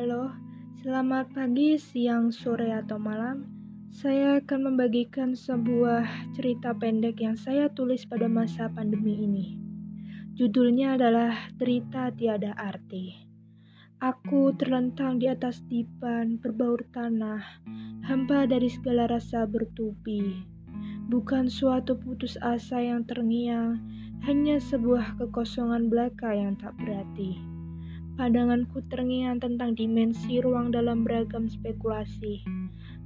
Halo, selamat pagi, siang, sore, atau malam. Saya akan membagikan sebuah cerita pendek yang saya tulis pada masa pandemi ini. Judulnya adalah Derita Tiada Arti. Aku terlentang di atas dipan berbaur tanah, hampa dari segala rasa bertubi. Bukan suatu putus asa yang terngiang, hanya sebuah kekosongan belaka yang tak berarti. Pandanganku terngiang tentang dimensi ruang dalam beragam spekulasi.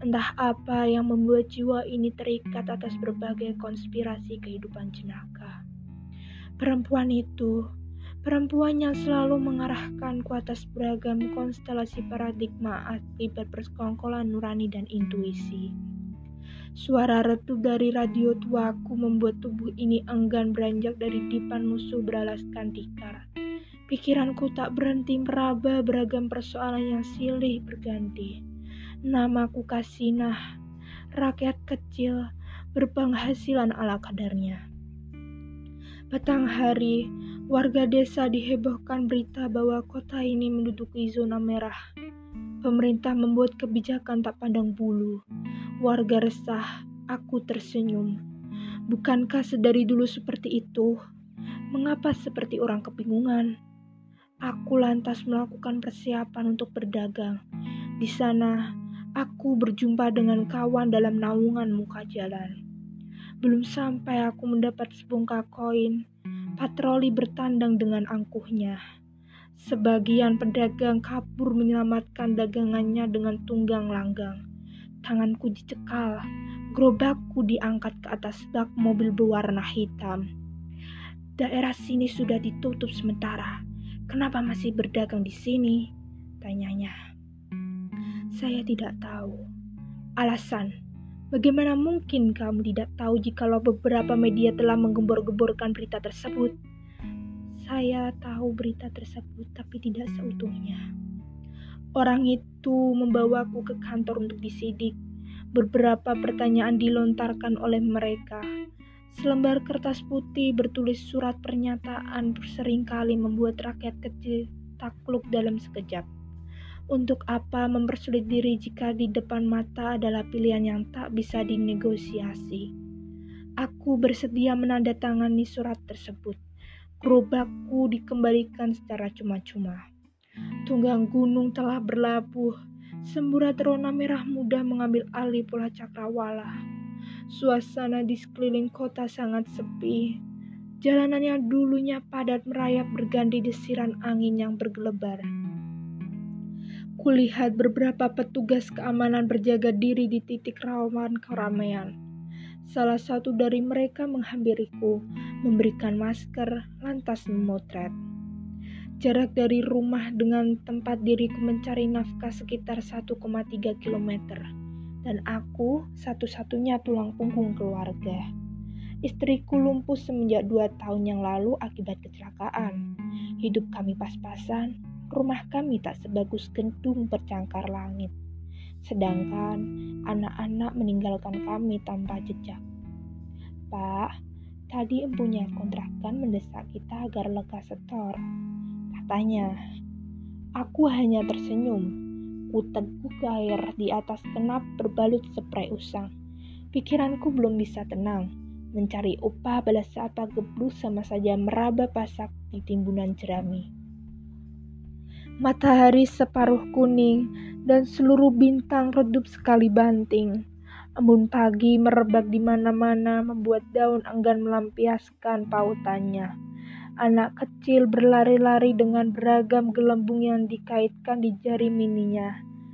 Entah apa yang membuat jiwa ini terikat atas berbagai konspirasi kehidupan jenaka. Perempuan itu, perempuan yang selalu mengarahkanku atas beragam konstelasi paradigma akibat persekongkolan nurani dan intuisi. Suara retup dari radio tuaku membuat tubuh ini enggan beranjak dari dipan musuh beralaskan tikar. Pikiranku tak berhenti meraba beragam persoalan yang silih berganti. Namaku Kasinah, rakyat kecil berpenghasilan ala kadarnya. Petang hari, warga desa dihebohkan berita bahwa kota ini menduduki zona merah. Pemerintah membuat kebijakan tak pandang bulu. Warga resah, aku tersenyum. Bukankah sedari dulu seperti itu? Mengapa seperti orang kebingungan? Aku lantas melakukan persiapan untuk berdagang. Di sana, aku berjumpa dengan kawan dalam naungan muka jalan. Belum sampai aku mendapat sebongkah koin, patroli bertandang dengan angkuhnya. Sebagian pedagang kabur menyelamatkan dagangannya dengan tunggang langgang. Tanganku dicekal, gerobakku diangkat ke atas bak mobil berwarna hitam. Daerah sini sudah ditutup sementara. Kenapa masih berdagang di sini? Tanyanya. Saya tidak tahu. Alasan, bagaimana mungkin kamu tidak tahu jikalau beberapa media telah menggembor-gemborkan berita tersebut? Saya tahu berita tersebut, tapi tidak seutuhnya. Orang itu membawaku ke kantor untuk disidik. Beberapa pertanyaan dilontarkan oleh mereka. Selembar kertas putih bertulis surat pernyataan sering kali membuat rakyat kecil takluk dalam sekejap. Untuk apa mempersulit diri jika di depan mata adalah pilihan yang tak bisa dinegosiasi? Aku bersedia menandatangani surat tersebut. Gerobakku dikembalikan secara cuma-cuma. Tunggang gunung telah berlabuh. Semburat rona merah muda mengambil alih pola cakrawala. Suasana di sekeliling kota sangat sepi. Jalanan yang dulunya padat merayap berganti desiran angin yang bergelebar. Kulihat beberapa petugas keamanan berjaga diri di titik rawan keramaian. Salah satu dari mereka menghampiriku, memberikan masker, lantas memotret. Jarak dari rumah dengan tempat diriku mencari nafkah sekitar 1,3 kilometer dan aku satu-satunya tulang punggung keluarga. Istriku lumpuh semenjak dua tahun yang lalu akibat kecelakaan. Hidup kami pas-pasan, rumah kami tak sebagus gedung bercangkar langit. Sedangkan anak-anak meninggalkan kami tanpa jejak. Pak, tadi empunya kontrakan mendesak kita agar lega setor. Katanya, aku hanya tersenyum Ku teguk air di atas kenap berbalut spray usang. Pikiranku belum bisa tenang. Mencari upah balas apa geblus sama saja meraba pasak di timbunan jerami. Matahari separuh kuning dan seluruh bintang redup sekali banting. Embun pagi merebak di mana-mana membuat daun enggan melampiaskan pautannya. Anak kecil berlari-lari dengan beragam gelembung yang dikaitkan di jari mininya.